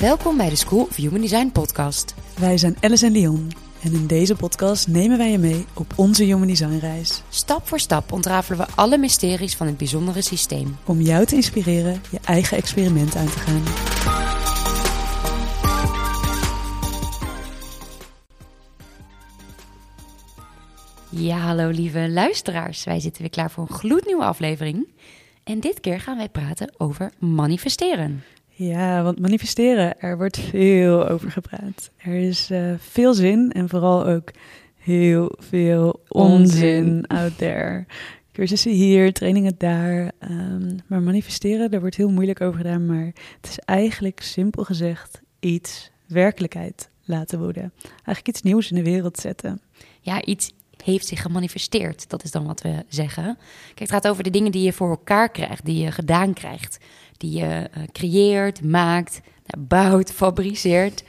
Welkom bij de School of Human Design podcast. Wij zijn Alice en Leon en in deze podcast nemen wij je mee op onze Human Design reis. Stap voor stap ontrafelen we alle mysteries van het bijzondere systeem. Om jou te inspireren je eigen experiment aan te gaan. Ja, hallo lieve luisteraars. Wij zitten weer klaar voor een gloednieuwe aflevering. En dit keer gaan wij praten over manifesteren. Ja, want manifesteren, er wordt veel over gepraat. Er is uh, veel zin en vooral ook heel veel onzin out there. Cursussen hier, trainingen daar. Um, maar manifesteren, daar wordt heel moeilijk over gedaan. Maar het is eigenlijk simpel gezegd iets werkelijkheid laten worden. Eigenlijk iets nieuws in de wereld zetten. Ja, iets heeft zich gemanifesteerd. Dat is dan wat we zeggen. Kijk, het gaat over de dingen die je voor elkaar krijgt, die je gedaan krijgt die je uh, creëert, maakt, nou, bouwt, fabriceert.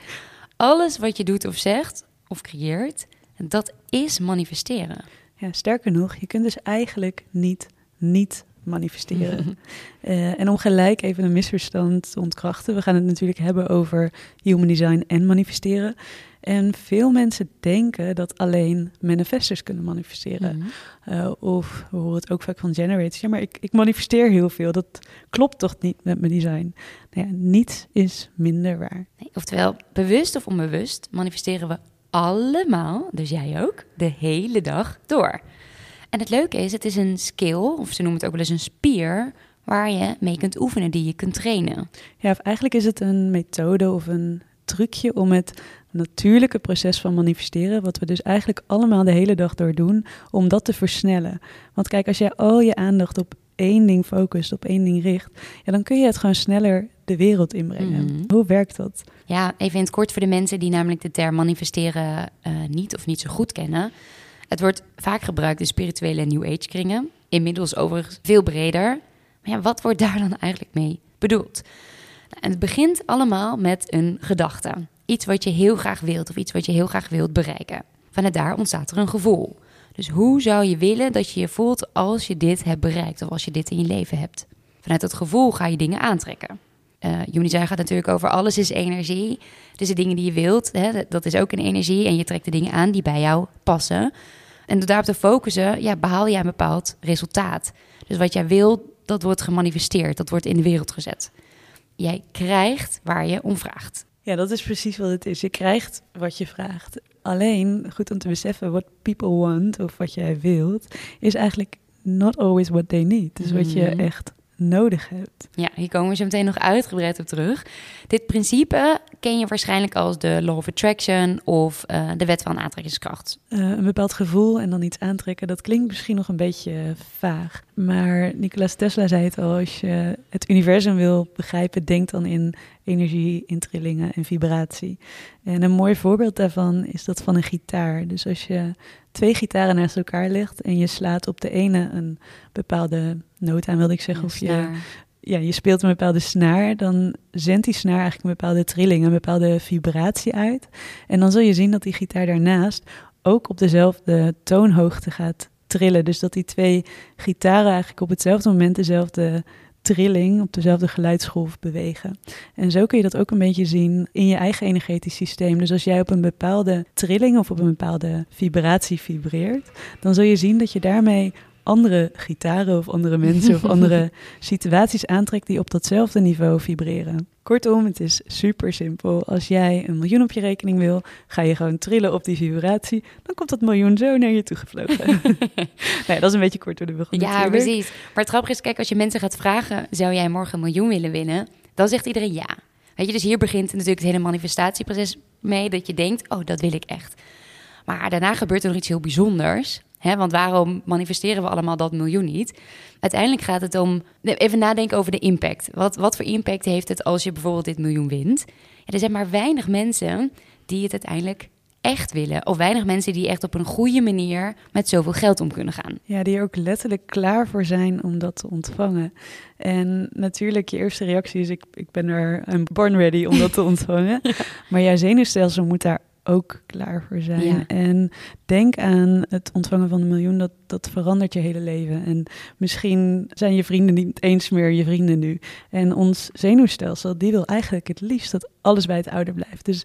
Alles wat je doet of zegt of creëert, dat is manifesteren. Ja, sterker nog, je kunt dus eigenlijk niet niet manifesteren. uh, en om gelijk even een misverstand te ontkrachten, we gaan het natuurlijk hebben over human design en manifesteren. En veel mensen denken dat alleen manifestors kunnen manifesteren. Mhm. Eh, of we horen het ook vaak van generators. Ja, maar ik, ik manifesteer heel veel. Dat klopt toch niet met mijn design? Nou ja, niets is minder waar. Nee, oftewel, bewust of onbewust manifesteren we allemaal, dus jij ook, de hele dag door. En het leuke is, het is een skill, of ze noemen het ook wel eens een spier, waar je mee kunt oefenen, die je kunt trainen. Ja, of eigenlijk is het een methode of een trucje om het natuurlijke proces van manifesteren, wat we dus eigenlijk allemaal de hele dag door doen, om dat te versnellen. Want kijk, als jij al je aandacht op één ding focust, op één ding richt, ja, dan kun je het gewoon sneller de wereld inbrengen. Mhm. Hoe werkt dat? Ja, even in het kort voor de mensen die namelijk de term manifesteren uh, niet of niet zo goed kennen. Het wordt vaak gebruikt in spirituele en New Age kringen. Inmiddels overigens veel breder. Maar ja, wat wordt daar dan eigenlijk mee bedoeld? En het begint allemaal met een gedachte. Iets wat je heel graag wilt of iets wat je heel graag wilt bereiken. Vanuit daar ontstaat er een gevoel. Dus hoe zou je willen dat je je voelt als je dit hebt bereikt of als je dit in je leven hebt? Vanuit dat gevoel ga je dingen aantrekken. Uh, Unity gaat natuurlijk over alles is energie. Dus de dingen die je wilt, hè, dat is ook een energie. En je trekt de dingen aan die bij jou passen. En door daarop te focussen, ja, behaal je een bepaald resultaat. Dus wat jij wil, dat wordt gemanifesteerd. Dat wordt in de wereld gezet. Jij krijgt waar je om vraagt. Ja, dat is precies wat het is. Je krijgt wat je vraagt. Alleen, goed om te beseffen, wat people want of wat jij wilt, is eigenlijk not always what they need. Dus wat je mhm. echt nodig hebt. Ja, hier komen we zo meteen nog uitgebreid op terug. Dit principe ken je waarschijnlijk als de Law of Attraction of uh, de wet van aantrekkingskracht. Uh, een bepaald gevoel en dan iets aantrekken, dat klinkt misschien nog een beetje vaag. Maar Nikola Tesla zei het al, als je het universum wil begrijpen, denk dan in energie, in trillingen en vibratie. En een mooi voorbeeld daarvan is dat van een gitaar. Dus als je twee gitaren naast elkaar legt en je slaat op de ene een bepaalde noot aan, wilde ik zeggen, of je, ja, je speelt een bepaalde snaar, dan zendt die snaar eigenlijk een bepaalde trilling, een bepaalde vibratie uit. En dan zul je zien dat die gitaar daarnaast ook op dezelfde toonhoogte gaat trillen. Dus dat die twee gitaren eigenlijk op hetzelfde moment dezelfde trilling, op dezelfde geluidsgolf bewegen. En zo kun je dat ook een beetje zien in je eigen energetisch systeem. Dus als jij op een bepaalde trilling of op een bepaalde vibratie vibreert, dan zul je zien dat je daarmee andere gitaren of andere mensen of andere situaties aantrekt die op datzelfde niveau vibreren. Kortom, het is super simpel. Als jij een miljoen op je rekening wil, ga je gewoon trillen op die vibratie. Dan komt dat miljoen zo naar je toe gevlogen. nee, dat is een beetje kort door de bocht. Ja, precies. Maar het grappige is, kijk, als je mensen gaat vragen, zou jij morgen een miljoen willen winnen? Dan zegt iedereen ja. Weet je, dus hier begint natuurlijk het hele manifestatieproces mee, dat je denkt, oh, dat wil ik echt. Maar daarna gebeurt er nog iets heel bijzonders. Hè, want waarom manifesteren we allemaal dat miljoen niet? Uiteindelijk gaat het om even nadenken over de impact. Wat, wat voor impact heeft het als je bijvoorbeeld dit miljoen wint? Ja, er zijn maar weinig mensen die het uiteindelijk echt willen. Of weinig mensen die echt op een goede manier met zoveel geld om kunnen gaan. Ja, die er ook letterlijk klaar voor zijn om dat te ontvangen. En natuurlijk, je eerste reactie is: ik, ik ben er, I'm born ready om dat te ontvangen. Maar jouw zenuwstelsel moet daar ook klaar voor zijn. Ja. En denk aan het ontvangen van een miljoen, dat, dat verandert je hele leven. En misschien zijn je vrienden niet eens meer je vrienden nu. En ons zenuwstelsel, die wil eigenlijk het liefst dat alles bij het oude blijft. Dus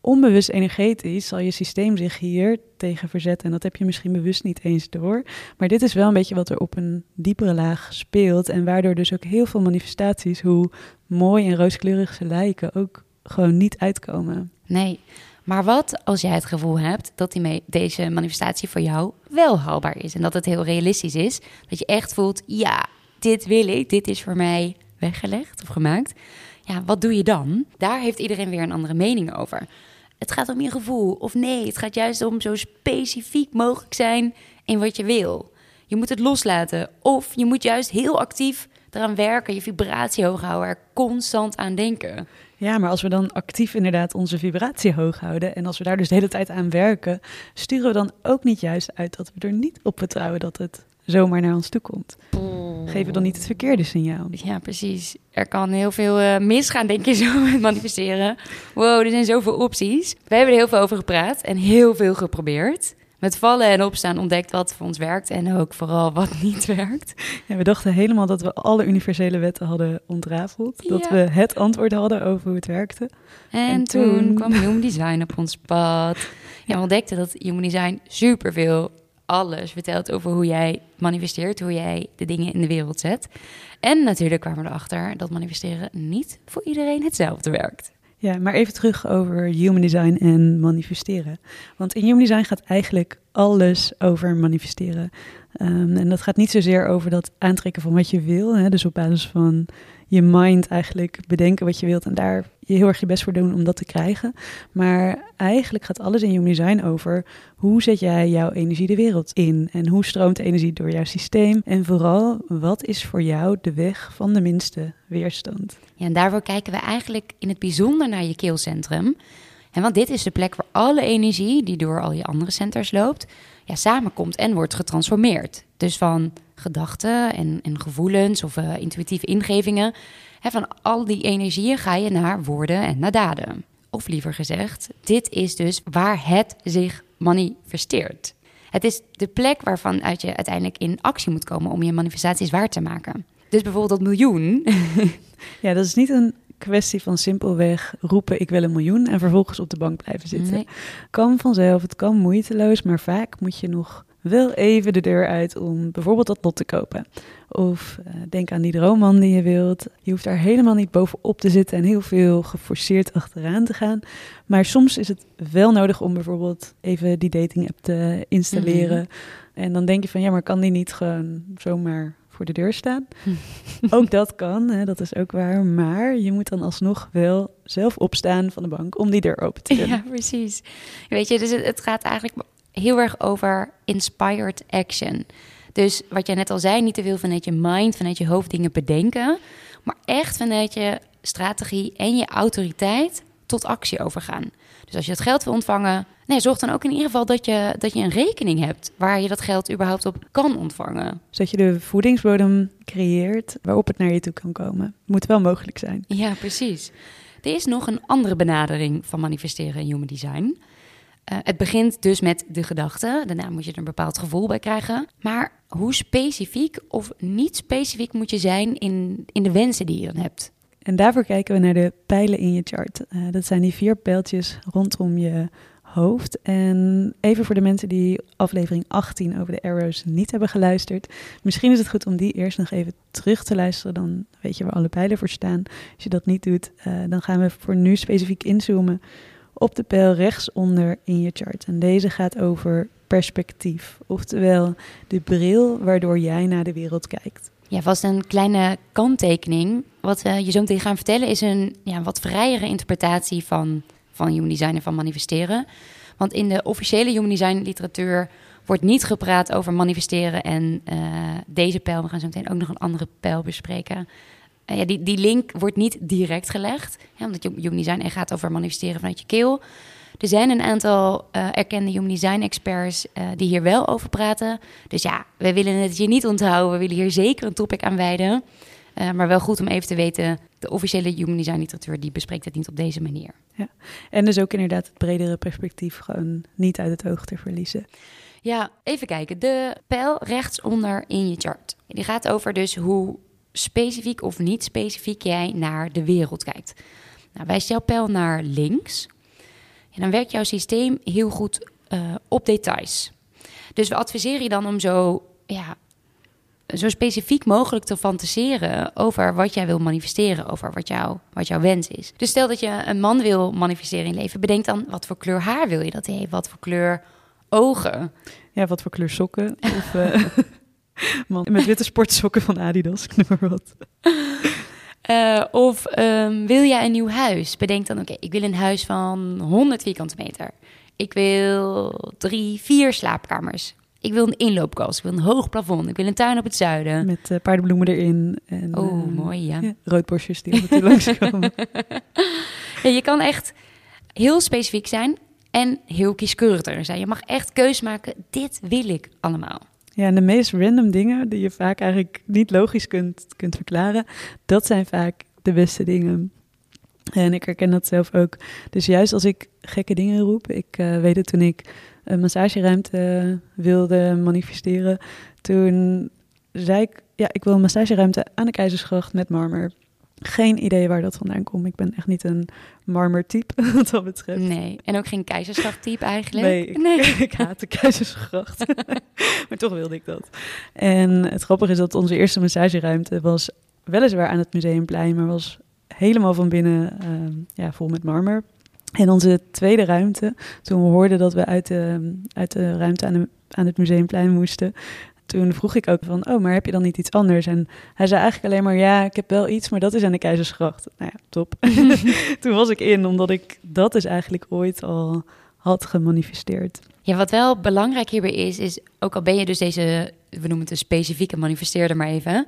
onbewust energetisch zal je systeem zich hier tegen verzetten. En dat heb je misschien bewust niet eens door. Maar dit is wel een beetje wat er op een diepere laag speelt. En waardoor dus ook heel veel manifestaties, hoe mooi en rooskleurig ze lijken, ook gewoon niet uitkomen. Nee. Maar wat als jij het gevoel hebt dat die deze manifestatie voor jou wel haalbaar is en dat het heel realistisch is? Dat je echt voelt, ja, dit wil ik, dit is voor mij weggelegd of gemaakt. Ja, wat doe je dan? Daar heeft iedereen weer een andere mening over. Het gaat om je gevoel of nee, het gaat juist om zo specifiek mogelijk zijn in wat je wil. Je moet het loslaten of je moet juist heel actief eraan werken, je vibratie hoog houden, er constant aan denken. Ja, maar als we dan actief inderdaad onze vibratie hoog houden en als we daar dus de hele tijd aan werken, sturen we dan ook niet juist uit dat we er niet op vertrouwen dat het zomaar naar ons toe komt. Geven we dan niet het verkeerde signaal? Ja, precies. Er kan heel veel eh, misgaan, denk je zo, met manifesteren. Wow, er zijn zoveel opties. We hebben er heel veel over gepraat en heel veel geprobeerd. Met vallen en opstaan ontdekt wat voor ons werkt en ook vooral wat niet werkt. Ja, we dachten helemaal dat we alle universele wetten hadden ontrafeld. Dat we het antwoord hadden over hoe het werkte. En, En toen, toen- kwam Human Design op ons pad. Ja, we ontdekten dat Human Design superveel alles vertelt over hoe jij manifesteert, hoe jij de dingen in de wereld zet. En natuurlijk kwamen we erachter dat manifesteren niet voor iedereen hetzelfde werkt. Ja, maar even terug over human design en manifesteren. Want in human design gaat eigenlijk alles over manifesteren. Ehm, en dat gaat niet zozeer over dat aantrekken van wat je wil. Hè, dus op basis van je mind eigenlijk bedenken wat je wilt en daar je heel erg je best voor doen om dat te krijgen. Maar eigenlijk gaat alles in human design over hoe zet jij jouw energie de wereld in en hoe stroomt energie door jouw systeem. En vooral, wat is voor jou de weg van de minste weerstand? Ja, en daarvoor kijken we eigenlijk in het bijzonder naar je keelcentrum. En want dit is de plek waar alle energie die door al je andere centers loopt, ja, samenkomt en wordt getransformeerd. Dus van gedachten en, en gevoelens of eh, intuïtieve ingevingen. Hè, van al die energieën ga je naar woorden en naar daden. Of liever gezegd, dit is dus waar het zich manifesteert. Het is de plek waarvan uit je uiteindelijk in actie moet komen om je manifestaties waar te maken. Dus bijvoorbeeld dat miljoen. Ja, dat is niet een kwestie van simpelweg roepen ik wil een miljoen en vervolgens op de bank blijven zitten. Nee. Kan vanzelf, het kan moeiteloos, maar vaak moet je nog wel even de deur uit om bijvoorbeeld dat lot te kopen. Of eh, denk aan die droomman die je wilt. Je hoeft daar helemaal niet bovenop te zitten en heel veel geforceerd achteraan te gaan. Maar soms is het wel nodig om bijvoorbeeld even die dating app te installeren. En dan denk je van ja, maar kan die niet gewoon zomaar voor de deur staan? ook dat kan, hè, dat is ook waar. Maar je moet dan alsnog wel zelf opstaan van de bank om die deur open te doen. Ja, precies. Weet je, dus het, het gaat eigenlijk heel erg over inspired action. Dus wat jij net al zei, niet te veel vanuit je mind, vanuit je hoofd dingen bedenken, maar echt vanuit je strategie en je autoriteit tot actie overgaan. Dus als je het geld wil ontvangen, nee, zorg dan ook in ieder geval dat je, dat je een rekening hebt waar je dat geld überhaupt op kan ontvangen. Zodat je de voedingsbodem creëert waarop het naar je toe kan komen. Moet wel mogelijk zijn. Ja, precies. Er is nog een andere benadering van manifesteren in human design. Eh, het begint dus met de gedachte. Daarna moet je er een bepaald gevoel bij krijgen. Maar hoe specifiek of niet specifiek moet je zijn in, in de wensen die je dan hebt? En daarvoor kijken we naar de pijlen in je chart. Eh, dat zijn die vier pijltjes rondom je hoofd. En even voor de mensen die aflevering 18 over de arrows niet hebben geluisterd. Misschien is het goed om die eerst nog even terug te luisteren. Dan weet je waar alle pijlen voor staan. Als je dat niet doet, eh, dan gaan we voor nu specifiek inzoomen op de pijl rechtsonder in je chart. En deze gaat over perspectief. Oftewel de bril waardoor jij naar de wereld kijkt. Ja, vast een kleine kanttekening. Wat we je zo meteen gaan vertellen is een ja, wat vrijere interpretatie van, van human design en van manifesteren. Want in de officiële human design literatuur wordt niet gepraat over manifesteren en eh, deze pijl. We gaan zo meteen ook nog een andere pijl bespreken. Eh, ja, die, die link wordt niet direct gelegd, hè, omdat human design echt gaat over manifesteren vanuit je keel. Er zijn een aantal eh, erkende human design experts eh, die hier wel over praten. Dus ja, we willen het je niet onthouden. We willen hier zeker een topic aan wijden. Uh, maar wel goed om even te weten, de officiële human design literatuur die bespreekt het niet op deze manier. Ja. En dus ook inderdaad het bredere perspectief gewoon niet uit het oog te verliezen. Ja, even kijken. De pijl rechtsonder in je chart. Die gaat over dus hoe specifiek of niet specifiek jij naar de wereld kijkt. Nou, wijst jouw pijl naar links, en dan werkt jouw systeem heel goed uh, op details. Dus we adviseren je dan om zo, ja, zo specifiek mogelijk te fantaseren over wat jij wil manifesteren, over wat, jou, wat jouw wens is. Dus stel dat je een man wil manifesteren in leven, bedenk dan wat voor kleur haar wil je dat hij heeft, wat voor kleur ogen. Ja, wat voor kleur sokken. Of uh, man, met witte sportsokken van Adidas, ik noem maar wat. Uh, of um, wil jij een nieuw huis? Bedenk dan, oké, ik wil een huis van 100 vierkante meter. Ik wil drie, vier slaapkamers. Ik wil een inloopkast. Ik wil een hoog plafond. Ik wil een tuin op het zuiden. Met uh, paardenbloemen erin. En, oh, uh, mooi, ja. ja roodborstjes die toe langskomen. ja, je kan echt heel specifiek zijn en heel kieskeurig zijn. Je mag echt keus maken. Dit wil ik allemaal. Ja, en de meest random dingen die je vaak eigenlijk niet logisch kunt, kunt verklaren, dat zijn vaak de beste dingen. En ik herken dat zelf ook. Dus juist als ik gekke dingen roep, ik uh, weet het toen ik een massageruimte wilde manifesteren, toen zei ik, ja, ik wil een massageruimte aan de Keizersgracht met marmer geen idee waar dat vandaan komt. Ik ben echt niet een marmertype wat dat betreft. Nee, en ook geen keizersgracht-type eigenlijk. Nee, ik, nee. ik haat de keizersgracht. maar toch wilde ik dat. En het grappige is dat onze eerste massageruimte was weliswaar aan het Museumplein, maar was helemaal van binnen uh, ja, vol met marmer. En onze tweede ruimte, toen we hoorden dat we uit de, uit de ruimte aan, de, aan het Museumplein moesten, toen vroeg ik ook van, oh, maar heb je dan niet iets anders? En hij zei eigenlijk alleen maar, ja, ik heb wel iets, maar dat is aan de Keizersgracht. Nou ja, top. toen was ik in, omdat ik dat dus eigenlijk ooit al had gemanifesteerd. Ja, wat wel belangrijk hierbij is, is ook al ben je dus deze, we noemen het een specifieke manifesteerder maar even,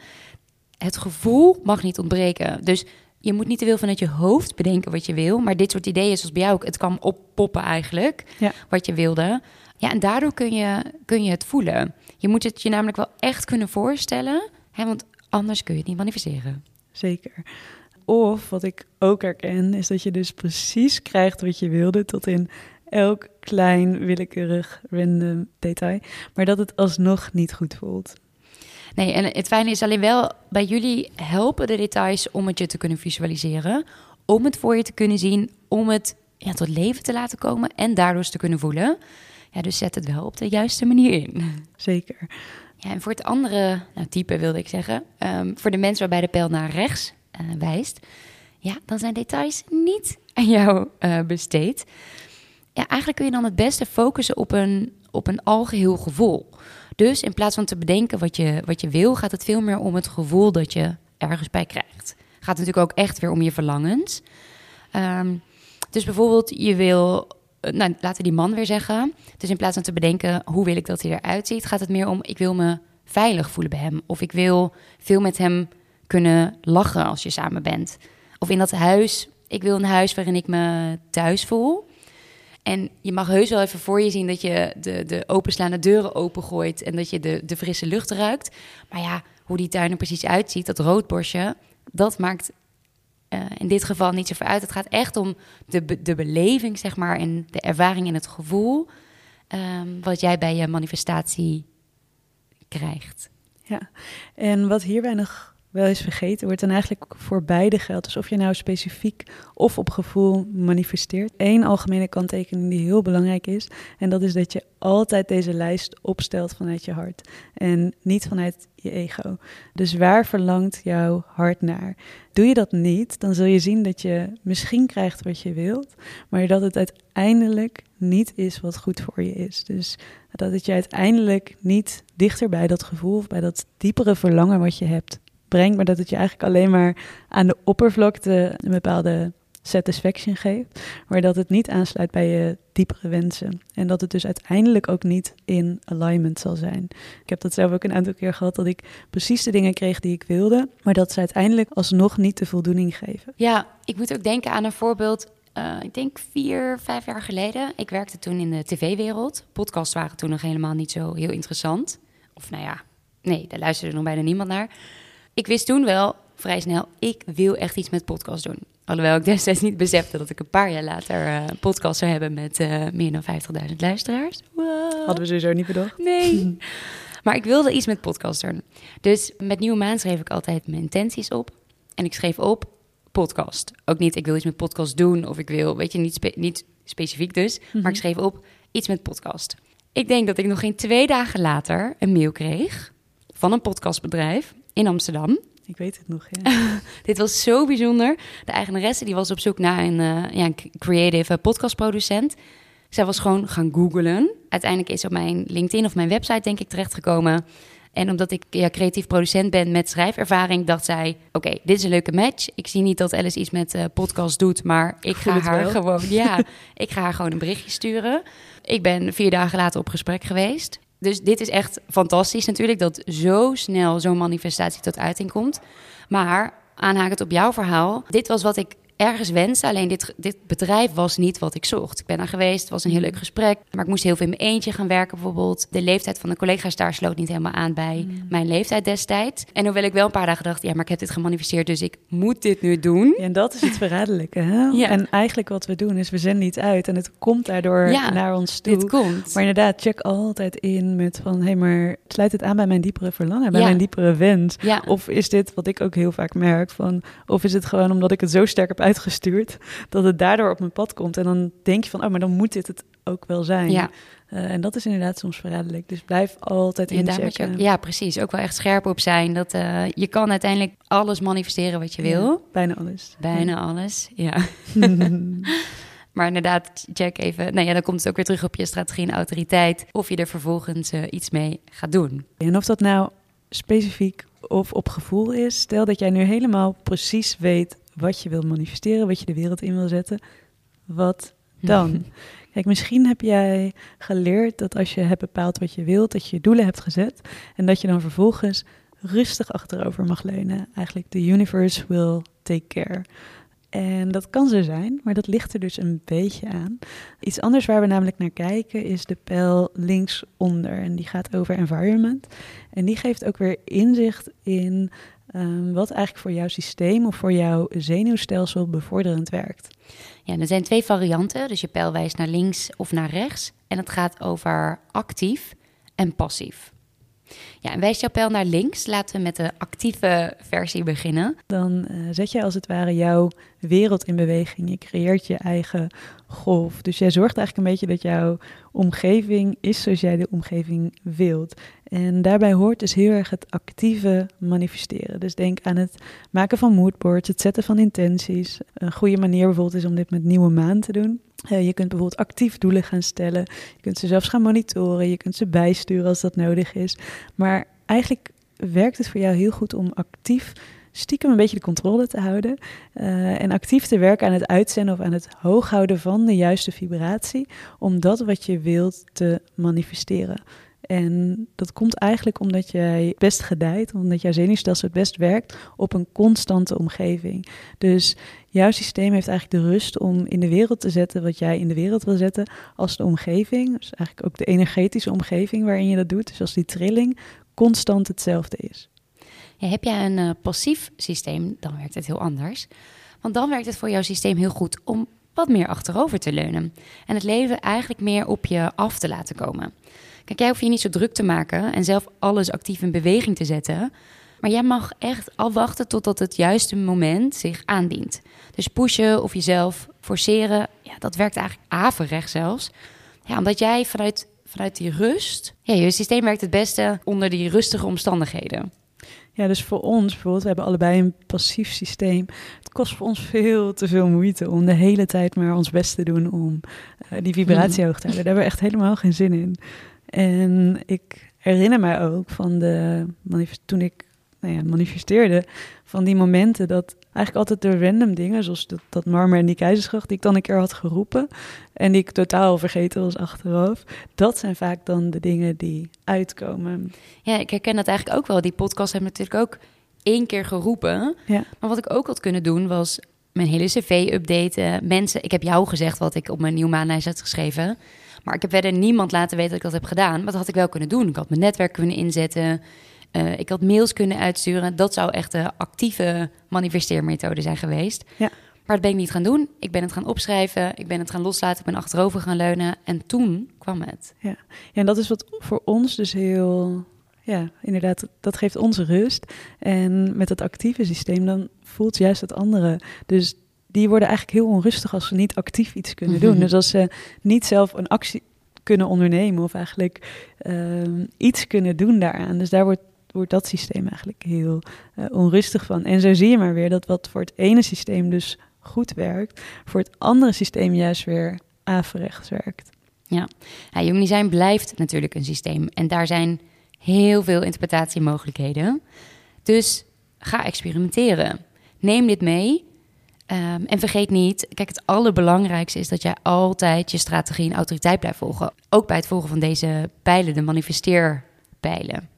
het gevoel mag niet ontbreken. Dus je moet niet te veel vanuit je hoofd bedenken wat je wil, maar dit soort ideeën, zoals bij jou ook, het kan oppoppen eigenlijk, ja. wat je wilde. Ja, en daardoor kun je, kun je het voelen. Je moet het je namelijk wel echt kunnen voorstellen, hè, want anders kun je het niet manifesteren. Zeker. Of wat ik ook herken, is dat je dus precies krijgt wat je wilde, tot in elk klein, willekeurig, random detail, maar dat het alsnog niet goed voelt. Nee, en het fijne is alleen wel, bij jullie helpen de details om het je te kunnen visualiseren, om het voor je te kunnen zien, om het ja, tot leven te laten komen en daardoor te kunnen voelen. Ja, dus zet het wel op de juiste manier in. Zeker. Ja, en voor het andere nou, type wilde ik zeggen, um, voor de mensen waarbij de pijl naar rechts uh, wijst, ja, dan zijn details niet aan jou uh, besteed. Ja, eigenlijk kun je dan het beste focussen op een, op een algeheel gevoel. Dus in plaats van te bedenken wat je, wat je wil, gaat het veel meer om het gevoel dat je ergens bij krijgt. Gaat natuurlijk ook echt weer om je verlangens. Um, dus bijvoorbeeld, je wil nou, laten die man weer zeggen. Dus in plaats van te bedenken, hoe wil ik dat hij eruit ziet, gaat het meer om, ik wil me veilig voelen bij hem. Of ik wil veel met hem kunnen lachen als je samen bent. Of in dat huis, ik wil een huis waarin ik me thuis voel. En je mag heus wel even voor je zien dat je de, de openslaande deuren opengooit en dat je de, de frisse lucht ruikt. Maar ja, hoe die tuin er precies uitziet, dat roodborstje, dat maakt uh, in dit geval niet zo ver uit. Het gaat echt om de, de beleving, zeg maar, en de ervaring en het gevoel um, wat jij bij je manifestatie krijgt. Ja, en wat hierbij nog wel eens vergeten wordt en eigenlijk voor beide geldt. Dus of je nou specifiek of op gevoel manifesteert. Eén algemene kanttekening die heel belangrijk is. En dat is dat je altijd deze lijst opstelt vanuit je hart. En niet vanuit je ego. Dus waar verlangt jouw hart naar? Doe je dat niet, dan zul je zien dat je misschien krijgt wat je wilt. Maar dat het uiteindelijk niet is wat goed voor je is. Dus dat het je uiteindelijk niet dichter bij dat gevoel of bij dat diepere verlangen wat je hebt brengt, maar dat het je eigenlijk alleen maar aan de oppervlakte een bepaalde satisfaction geeft, maar dat het niet aansluit bij je diepere wensen. En dat het dus uiteindelijk ook niet in alignment zal zijn. Ik heb dat zelf ook een aantal keer gehad dat ik precies de dingen kreeg die ik wilde, maar dat ze uiteindelijk alsnog niet de voldoening geven. Ja, ik moet ook denken aan een voorbeeld. Uh, ik denk vier, vijf jaar geleden. Ik werkte toen in de tv-wereld. Podcasts waren toen nog helemaal niet zo heel interessant. Of nou ja, nee, daar luisterde nog bijna niemand naar ik wist toen wel, vrij snel, ik wil echt iets met podcast doen. Alhoewel ik destijds niet besefte dat ik een paar jaar later een podcast zou hebben met eh, meer dan 50.000 luisteraars. Wow. Hadden we sowieso niet bedacht. Nee. maar ik wilde iets met podcast doen. Dus met Nieuwe Maan schreef ik altijd mijn intenties op. En ik schreef op podcast. Ook niet, ik wil iets met podcast doen of ik wil, weet je, niet, spe- niet specifiek dus. Maar ik schreef op iets met podcast. Ik denk dat ik nog geen twee dagen later een mail kreeg van een podcastbedrijf in Amsterdam. Ik weet het nog, ja. Dit was zo bijzonder. De eigenaresse die was op zoek naar een, eh, ja, een creative eh, podcastproducent. Zij was gewoon gaan googlen. Uiteindelijk is op mijn LinkedIn of mijn website denk ik terechtgekomen. En omdat ik ja, creatief producent ben met schrijfervaring, dacht zij: Oké, dit is een leuke match. Ik zie niet dat Alice iets met eh, podcast doet, maar ik ga haar wel. gewoon, ja, ik ga haar gewoon een berichtje sturen. Ik ben vier dagen later op gesprek geweest. Dus dit is echt fantastisch natuurlijk dat zo snel zo'n manifestatie tot uiting komt. Maar aanhakend op jouw verhaal, dit was wat ik ergens wenste. Alleen dit, dit bedrijf was niet wat ik zocht. Ik ben daar geweest, het was een heel leuk gesprek. Maar ik moest heel veel in mijn eentje gaan werken bijvoorbeeld. De leeftijd van de collega's daar sloot niet helemaal aan bij mijn leeftijd destijds. En hoewel ik wel een paar dagen dacht, ja, maar ik heb dit gemanifesteerd, dus ik moet dit nu doen. Ja, en dat is het verraderlijke. Hè? Ja. En eigenlijk wat we doen is, we zenden iets uit en het komt daardoor Ja, naar ons toe. Dit komt. Maar inderdaad, check altijd in met van, hé, hey, maar sluit het aan bij mijn diepere verlangen, bij mijn diepere wens? Ja. Of is dit, wat ik ook heel vaak merk, van, of is het gewoon omdat ik het zo sterk heb uitgestuurd, dat het daardoor op mijn pad komt? En dan denk je van, oh, maar dan moet dit het ook wel zijn. Ja. Eh, en dat is inderdaad soms verraderlijk. Dus blijf altijd Ja, daar moet je ook- ja, precies. Ook wel echt scherp op zijn. Dat eh, je kan uiteindelijk alles manifesteren wat je wil. Bijna alles. Bijna alles, ja. maar inderdaad, check even. Nou ja, dan komt het ook weer terug op je strategie en autoriteit. Of je er vervolgens eh, iets mee gaat doen. En of dat nou specifiek of op gevoel is, stel dat jij nu helemaal precies weet wat je wil manifesteren, wat je de wereld in wil zetten, wat dan? Kijk, misschien heb jij geleerd dat als je hebt bepaald wat je wilt, dat je je doelen hebt gezet en dat je dan vervolgens rustig achterover mag leunen. Eigenlijk, the universe will take care. En dat kan zo zijn, maar dat ligt er dus een beetje aan. Iets anders waar we namelijk naar kijken is de pijl linksonder. En die gaat over environment. En die geeft ook weer inzicht in ehm, wat eigenlijk voor jouw systeem of voor jouw zenuwstelsel bevorderend werkt. Ja, er zijn twee varianten. Dus je pijl wijst naar links of naar rechts. En het gaat over actief en passief. Ja, en wijst jouw naar links. Laten we met de actieve versie beginnen. Dan eh, zet jij als het ware jouw wereld in beweging. Je creëert je eigen golf. Dus jij zorgt eigenlijk een beetje dat jouw omgeving is zoals jij de omgeving wilt. En daarbij hoort dus heel erg het actieve manifesteren. Dus denk aan het maken van moodboards, het zetten van intenties. Een goede manier bijvoorbeeld is om dit met nieuwe maan te doen. Eh, je kunt bijvoorbeeld actief doelen gaan stellen. Je kunt ze zelfs gaan monitoren. Je kunt ze bijsturen als dat nodig is. Maar eigenlijk werkt het voor jou heel goed om actief stiekem een beetje de controle te houden. eh, en actief te werken aan het uitzenden of aan het hooghouden van de juiste vibratie. Om dat wat je wilt te manifesteren. En dat komt eigenlijk omdat jij best gedijt, omdat jouw zenuwstelsel het best werkt op een constante omgeving. Dus jouw systeem heeft eigenlijk de rust om in de wereld te zetten wat jij in de wereld wil zetten als de omgeving. Dus eigenlijk ook de energetische omgeving waarin je dat doet. Dus als die trilling constant hetzelfde is. Ja, heb jij een eh, passief systeem, dan werkt het heel anders. Want dan werkt het voor jouw systeem heel goed om wat meer achterover te leunen. En het leven eigenlijk meer op je af te laten komen. Kijk, jij hoeft je niet zo druk te maken en zelf alles actief in beweging te zetten. Maar jij mag echt afwachten totdat het juiste moment zich aandient. Dus pushen of jezelf forceren, ja, dat werkt eigenlijk averecht zelfs. Ja, omdat jij vanuit, vanuit die rust... Ja, je systeem werkt het beste onder die rustige omstandigheden. Ja, dus voor ons bijvoorbeeld, we hebben allebei een passief systeem. Het kost voor ons veel te veel moeite om de hele tijd maar ons best te doen om eh, die vibratie hoog te houden. Daar hebben we echt helemaal geen zin in. En ik herinner mij ook van de toen ik nou ja, manifesteerde, van die momenten dat eigenlijk altijd de random dingen, zoals dat, dat marmer en die keizersgracht, die ik dan een keer had geroepen en die ik totaal vergeten was achteraf, dat zijn vaak dan de dingen die uitkomen. Ja, ik herken dat eigenlijk ook wel. Die podcast heb ik natuurlijk ook één keer geroepen. Ja. Maar wat ik ook had kunnen doen was mijn hele cv updaten. Mensen, ik heb jou gezegd wat ik op mijn nieuwmaanlijst had geschreven. Maar ik heb verder niemand laten weten dat ik dat heb gedaan. Maar dat had ik wel kunnen doen. Ik had mijn netwerk kunnen inzetten. Uh, ik had mails kunnen uitsturen. Dat zou echt de actieve manifesteermethode zijn geweest. Ja. Maar dat ben ik niet gaan doen. Ik ben het gaan opschrijven. Ik ben het gaan loslaten. Ik ben achterover gaan leunen. En toen kwam het. Ja, ja en dat is wat voor ons dus heel... Ja, inderdaad, dat geeft ons rust. En met het actieve systeem, dan voelt juist het andere. Dus die worden eigenlijk heel onrustig als ze niet actief iets kunnen doen. Dus als ze niet zelf een actie kunnen ondernemen of eigenlijk uh, iets kunnen doen daaraan. Dus daar wordt, wordt dat systeem eigenlijk heel uh, onrustig van. En zo zie je maar weer dat wat voor het ene systeem dus goed werkt, voor het andere systeem juist weer averechts werkt. Ja, ja Design blijft natuurlijk een systeem en daar zijn heel veel interpretatiemogelijkheden. Dus ga experimenteren. Neem dit mee Ehm, en vergeet niet, kijk, het allerbelangrijkste is dat jij altijd je strategie en autoriteit blijft volgen. Ook bij het volgen van deze pijlen, de manifesteerpijlen.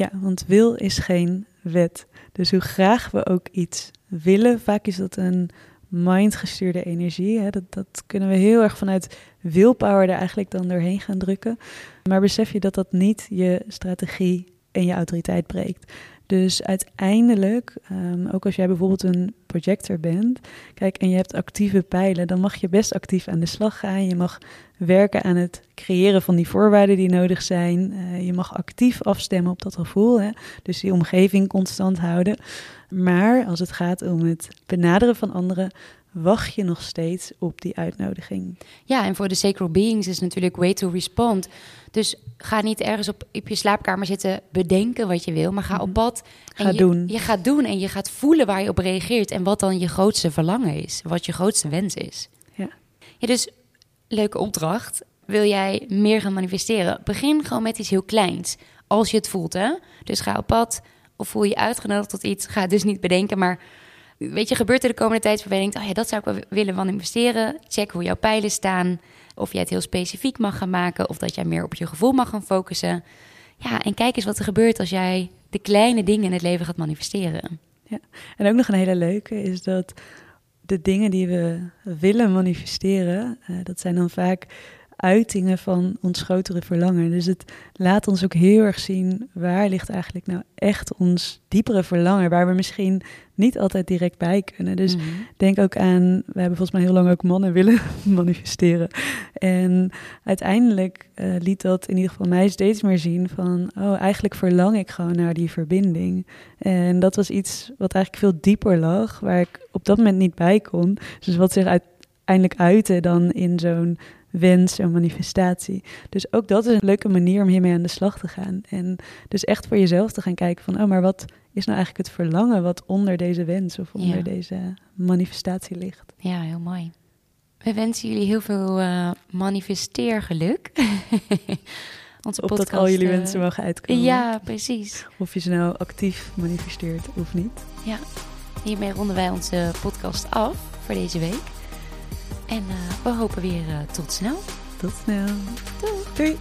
Ja, want wil is geen wet. Dus hoe graag we ook iets willen, vaak is dat een mindgestuurde energie. Hè? Dat, dat kunnen we heel erg vanuit willpower er eigenlijk dan doorheen gaan drukken. Maar besef je dat dat niet je strategie en je autoriteit breekt. Dus uiteindelijk, um, ook als jij bijvoorbeeld een projector bent, kijk, en je hebt actieve pijlen, dan mag je best actief aan de slag gaan. Je mag werken aan het creëren van die voorwaarden die nodig zijn. Uh, je mag actief afstemmen op dat gevoel, hè? dus die omgeving constant houden. Maar als het gaat om het benaderen van anderen, wacht je nog steeds op die uitnodiging. Ja, en voor de sacred beings is natuurlijk way to respond. Dus ga niet ergens op, op je slaapkamer zitten bedenken wat je wil, maar ga op mhm. pad. En ga je, doen. Je gaat doen en je gaat voelen waar je op reageert en wat dan je grootste verlangen is, wat je grootste wens is. Ja. ja dus leuke opdracht. Wil jij meer gaan manifesteren? Begin gewoon met iets heel kleins. Als je het voelt, hè? Dus ga op pad of voel je uitgenodigd tot iets. Ga dus niet bedenken, maar weet je, gebeurt er de komende tijd waarbij je denkt, oh ja, dat zou ik wel willen van investeren. Check hoe jouw pijlen staan. Of jij het heel specifiek mag gaan maken. Of dat jij meer op je gevoel mag gaan focussen. Ja, en kijk eens wat er gebeurt als jij de kleine dingen in het leven gaat manifesteren. Ja, en ook nog een hele leuke is dat de dingen die we willen manifesteren, uh, dat zijn dan vaak uitingen van ons grotere verlangen. Dus het laat ons ook heel erg zien waar ligt eigenlijk nou echt ons diepere verlangen, waar we misschien niet altijd direct bij kunnen. Dus mhm. denk ook aan, we hebben volgens mij heel lang ook mannen willen manifesteren. En uiteindelijk uh, liet dat in ieder geval mij steeds meer zien van, oh, eigenlijk verlang ik gewoon naar die verbinding. En dat was iets wat eigenlijk veel dieper lag, waar ik op dat moment niet bij kon. Dus wat zich uiteindelijk uitte dan in zo'n wens en manifestatie. Dus ook dat is een leuke manier om hiermee aan de slag te gaan. En dus echt voor jezelf te gaan kijken van, oh, maar wat is nou eigenlijk het verlangen wat onder deze wens of onder deze manifestatie ligt? Ja, heel mooi. We wensen jullie heel veel uh, manifesteergeluk. Onze Op dat al jullie uh, wensen mogen uitkomen. Ja, precies. Of je ze nou actief manifesteert of niet. Ja, hiermee ronden wij onze podcast af voor deze week. En eh, we hopen weer eh, tot snel. Tot snel. Doei. Doei.